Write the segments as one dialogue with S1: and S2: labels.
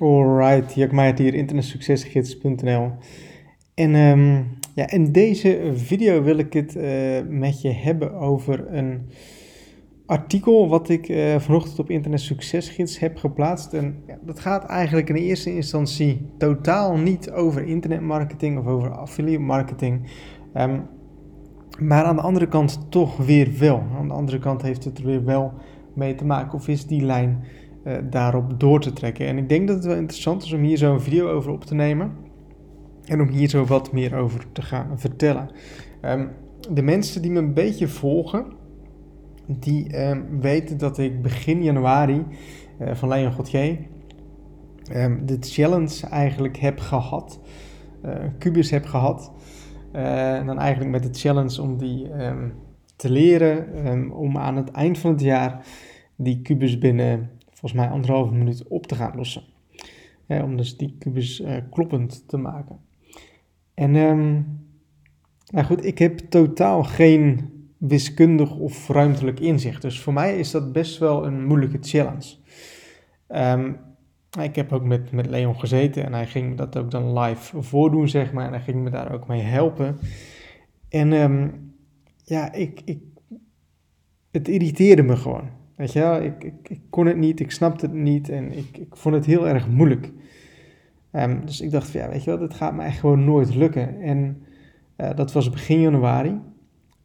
S1: Alright, Jack Meijert hier, internetsuccesgids.nl. En um, ja, in deze video wil ik het uh, met je hebben over een artikel wat ik uh, vanochtend op Internet Succesgids heb geplaatst. En ja, dat gaat eigenlijk in eerste instantie totaal niet over internetmarketing of over affiliate marketing. Um, maar aan de andere kant toch weer wel. Aan de andere kant heeft het er weer wel mee te maken of is die lijn uh, daarop door te trekken. En ik denk dat het wel interessant is om hier zo een video over op te nemen. En om hier zo wat meer over te gaan vertellen. Um, de mensen die me een beetje volgen, die um, weten dat ik begin januari uh, van Leon Gauthier um, de challenge eigenlijk heb gehad. Uh, heb gehad. en dan eigenlijk met de challenge om die te leren. om aan het eind van het jaar die kubus binnen volgens mij anderhalve minuut op te gaan lossen. om dus die kubus uh, kloppend te maken. En um, nou goed, ik heb totaal geen wiskundig of ruimtelijk inzicht. Dus voor mij is dat best wel een moeilijke challenge. Um, ik heb ook met, met Leon gezeten en hij ging me dat ook dan live voordoen, zeg maar. En hij ging me daar ook mee helpen. En um, ja, ik, ik, het irriteerde me gewoon. Weet je wel, ik, ik, ik, kon het niet, ik snapte het niet en ik, ik vond het heel erg moeilijk. Um, dus ik dacht van ja, weet je wel, dit gaat me echt gewoon nooit lukken. En uh, dat was begin januari.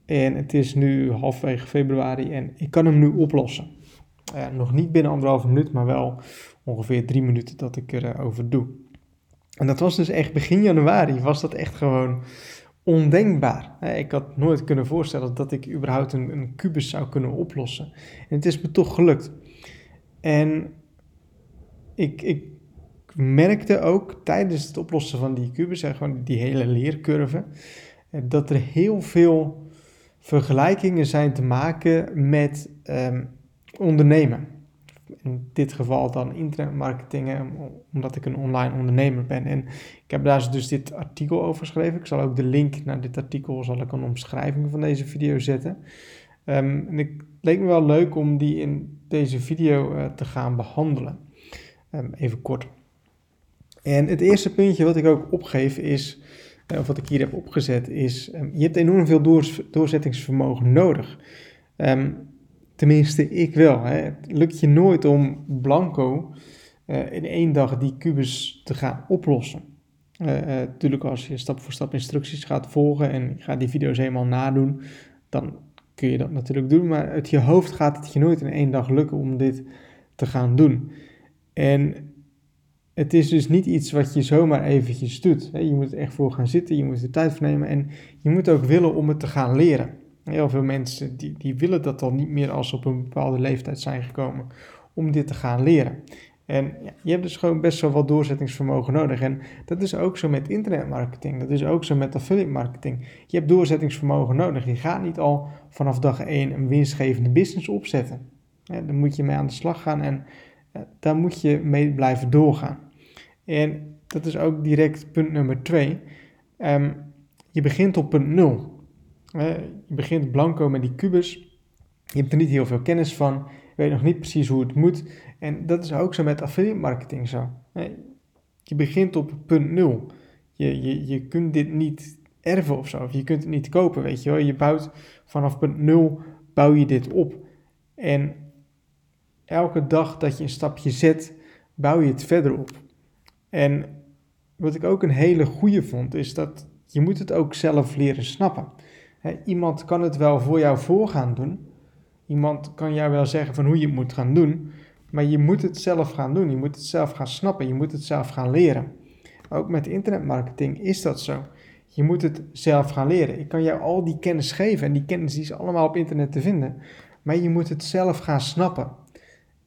S1: En het is nu halfwege februari en ik kan hem nu oplossen. Uh, nog niet binnen anderhalve minuut, maar wel ongeveer drie minuten dat ik erover uh, doe. En dat was dus echt begin januari, was dat echt gewoon ondenkbaar. Ik had nooit kunnen voorstellen dat ik überhaupt een, een kubus zou kunnen oplossen. En het is me toch gelukt. En ik, ik merkte ook tijdens het oplossen van die kubus, en gewoon die hele leercurve, eh, dat er heel veel vergelijkingen zijn te maken met um, ondernemen in dit geval dan internetmarketing, omdat ik een online ondernemer ben. En ik heb daar dus dit artikel over geschreven. Ik zal ook de link naar dit artikel zal ik een omschrijving van deze video zetten. Um, en het leek me wel leuk om die in deze video uh, te gaan behandelen. Um, even kort. En het eerste puntje wat ik ook opgeef is, uh, of wat ik hier heb opgezet, is um, je hebt enorm veel door, doorzettingsvermogen nodig. Um, Tenminste, ik wel. Hè. Het lukt je nooit om blanco uh, in één dag die kubus te gaan oplossen. Natuurlijk, uh, uh, als je stap voor stap instructies gaat volgen en je gaat die video's helemaal nadoen, dan kun je dat natuurlijk doen. Maar uit je hoofd gaat het je nooit in één dag lukken om dit te gaan doen. En het is dus niet iets wat je zomaar eventjes doet. Je moet er echt voor gaan zitten, je moet er tijd voor nemen en je moet ook willen om het te gaan leren. Heel veel mensen die, die willen dat al niet meer als ze op een bepaalde leeftijd zijn gekomen om dit te gaan leren. En je hebt dus gewoon best wel wat doorzettingsvermogen nodig. En dat is ook zo met internetmarketing. Dat is ook zo met affiliate marketing. Je hebt doorzettingsvermogen nodig. Je gaat niet al vanaf dag 1 een winstgevende business opzetten. Ja, daar moet je mee aan de slag gaan en ja, daar moet je mee blijven doorgaan. En dat is ook direct punt nummer 2. Um, ehm, je begint op punt 0 je begint blanco met die kubus. Je hebt er niet heel veel kennis van. Je weet nog niet precies hoe het moet. En dat is ook zo met affiliate marketing zo. Je begint op punt nul. Je, je, je kunt dit niet erven of zo. Of je kunt het niet kopen, weet je wel. Je bouwt vanaf punt nul, bouw je dit op. En elke dag dat je een stapje zet, bouw je het verder op. En wat ik ook een hele goede vond, is dat je moet het ook zelf leren snappen iemand kan het wel voor jou voor gaan doen. Iemand kan jou wel zeggen van hoe je het moet gaan doen. Maar je moet het zelf gaan doen. Je moet het zelf gaan snappen. Je moet het zelf gaan leren. Ook met internetmarketing is dat zo. Je moet het zelf gaan leren. Ik kan jou al die kennis geven. En die kennis die is allemaal op internet te vinden. Maar je moet het zelf gaan snappen.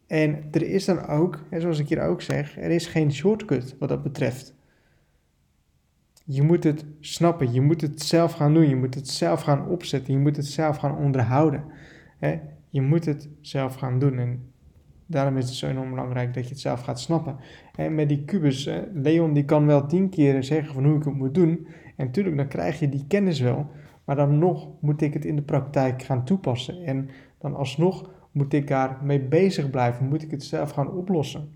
S1: En er is dan ook, zoals ik hier ook zeg, er is geen shortcut wat dat betreft. Je moet het snappen, je moet het zelf gaan doen, je moet het zelf gaan opzetten, je moet het zelf gaan onderhouden. Hè? Je moet het zelf gaan doen en daarom is het zo enorm belangrijk dat je het zelf gaat snappen. En met die kubus, Leon die kan wel tien keer zeggen van hoe ik het moet doen. En natuurlijk, dan krijg je die kennis wel, maar dan nog moet ik het in de praktijk gaan toepassen. En dan alsnog Moet ik daar mee bezig blijven? Moet ik het zelf gaan oplossen?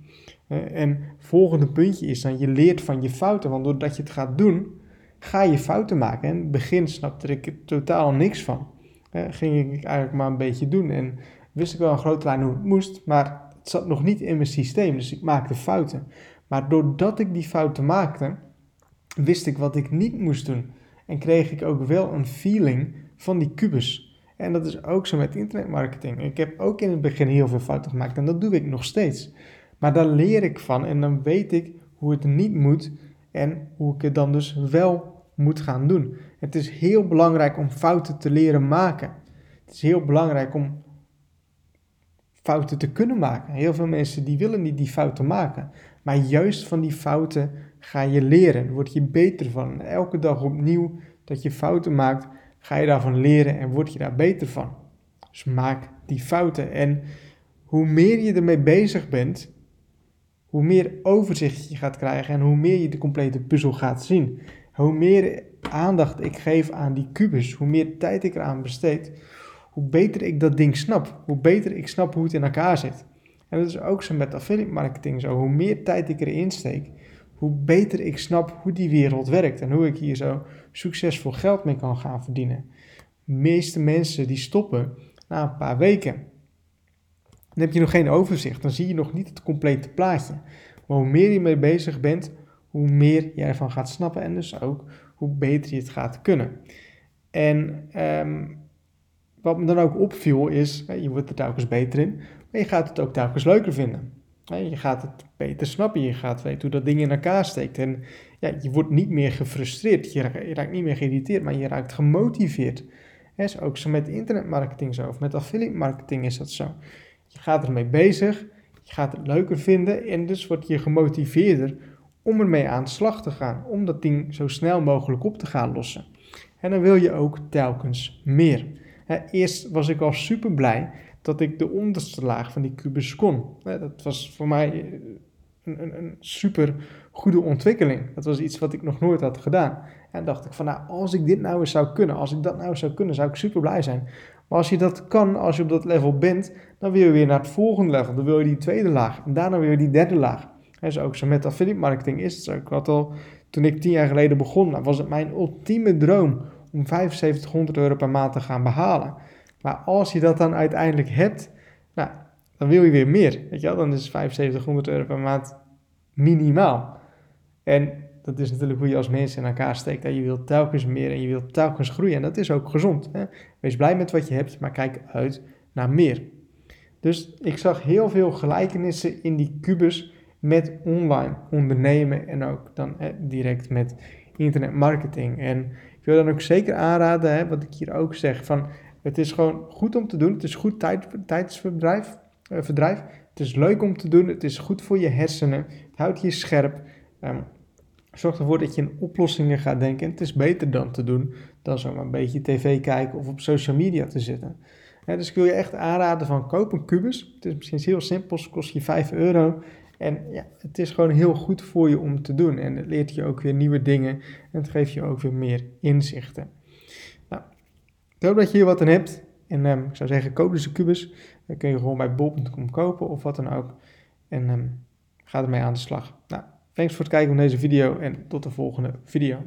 S1: en volgende puntje is dan, je leert van je fouten. Want doordat je het gaat doen, ga je fouten maken. En in het begin snapte ik er totaal niks van. ging ik eigenlijk maar een beetje doen. En wist ik wel een grote lijn hoe het moest, maar het zat nog niet in mijn systeem. Dus ik maakte fouten. Maar doordat ik die fouten maakte, wist ik wat ik niet moest doen. En kreeg ik ook wel een feeling van die kubus. En dat is ook zo met internetmarketing. Ik heb ook in het begin heel veel fouten gemaakt en dat doe ik nog steeds. Maar daar leer ik van en dan weet ik hoe het niet moet en hoe ik het dan dus wel moet gaan doen. Het is heel belangrijk om fouten te leren maken. Het is heel belangrijk om fouten te kunnen maken. Heel veel mensen die willen niet die fouten maken. Maar juist van die fouten ga je leren. Word je beter van. Elke dag opnieuw dat je fouten maakt, ga je daarvan leren en word je daar beter van. Dus maak die fouten. En hoe meer je ermee bezig bent, hoe meer overzicht je gaat krijgen en hoe meer je de complete puzzel gaat zien. Hoe meer aandacht ik geef aan die kubus, hoe meer tijd ik eraan besteed, hoe beter ik dat ding snap. Hoe beter ik snap hoe het in elkaar zit. En dat is ook zo met affiliate marketing zo. Hoe meer tijd ik erin steek, hoe beter ik snap hoe die wereld werkt en hoe ik hier zo succesvol geld mee kan gaan verdienen. De meeste mensen die stoppen na een paar weken. Dan heb je nog geen overzicht, dan zie je nog niet het complete plaatje. Maar hoe meer je mee bezig bent, hoe meer je ervan gaat snappen en dus ook hoe beter je het gaat kunnen. En ehm, wat me dan ook opviel is, je wordt er telkens beter in, maar je gaat het ook telkens leuker vinden. Je gaat het beter snappen, je gaat weten hoe dat ding in elkaar steekt. En ja, je wordt niet meer gefrustreerd, je raakt niet meer geïrriteerd, maar je raakt gemotiveerd. Dat is ook zo met internetmarketing zo, of met affiliate marketing is dat zo. Je gaat ermee bezig, je gaat het leuker vinden en dus word je gemotiveerder om ermee aan de slag te gaan, om dat ding zo snel mogelijk op te gaan lossen. En dan wil je ook telkens meer. Eerst was ik al super blij dat ik de onderste laag van die kubus kon. Dat was voor mij een, een, een super goede ontwikkeling. Dat was iets wat ik nog nooit had gedaan. En dacht ik van nou, als ik dit nou eens zou kunnen, als ik dat nou zou kunnen, zou ik super blij zijn. Maar als je dat kan, als je op dat level bent, dan wil je weer naar het volgende level. Dan wil je die tweede laag en daarna weer die derde laag. En zo ook zo met affiliate marketing is het zo. Ik had al, toen ik tien jaar geleden begon, nou, was het mijn ultieme droom om 7500 euro per maand te gaan behalen. Maar als je dat dan uiteindelijk hebt, nou, dan wil je weer meer. Weet je wel? Dan is 7500 euro per maand minimaal. En dat is natuurlijk hoe je als mens in elkaar steekt. Hè? Je wilt telkens meer en je wilt telkens groeien. En dat is ook gezond. Hè? Wees blij met wat je hebt, maar kijk uit naar meer. Dus ik zag heel veel gelijkenissen in die kubus met online ondernemen en ook dan direct met internetmarketing. En ik wil dan ook zeker aanraden, hè, wat ik hier ook zeg, van het is gewoon goed om te doen. Het is goed tijd, tijdsverdrijf. Uh, verdrijf. Het is leuk om te doen. Het is goed voor je hersenen. Het houdt je scherp. Um, zorg ervoor dat je in oplossingen gaat denken. En het is beter dan te doen dan zomaar een beetje tv kijken of op social media te zitten. dus ik wil je echt aanraden van koop een kubus. Het is misschien heel simpel, het kost je 5 euro. En ja, het is gewoon heel goed voor je om te doen. En het leert je ook weer nieuwe dingen. En het geeft je ook weer meer inzichten. Ik hoop dat je hier wat aan hebt. En um, ik zou zeggen, koop dus een kubus. Dan kun je gewoon bij bol.com kopen of wat dan ook. En um, ga ermee aan de slag. Nou, thanks voor het kijken van deze video en tot de volgende video.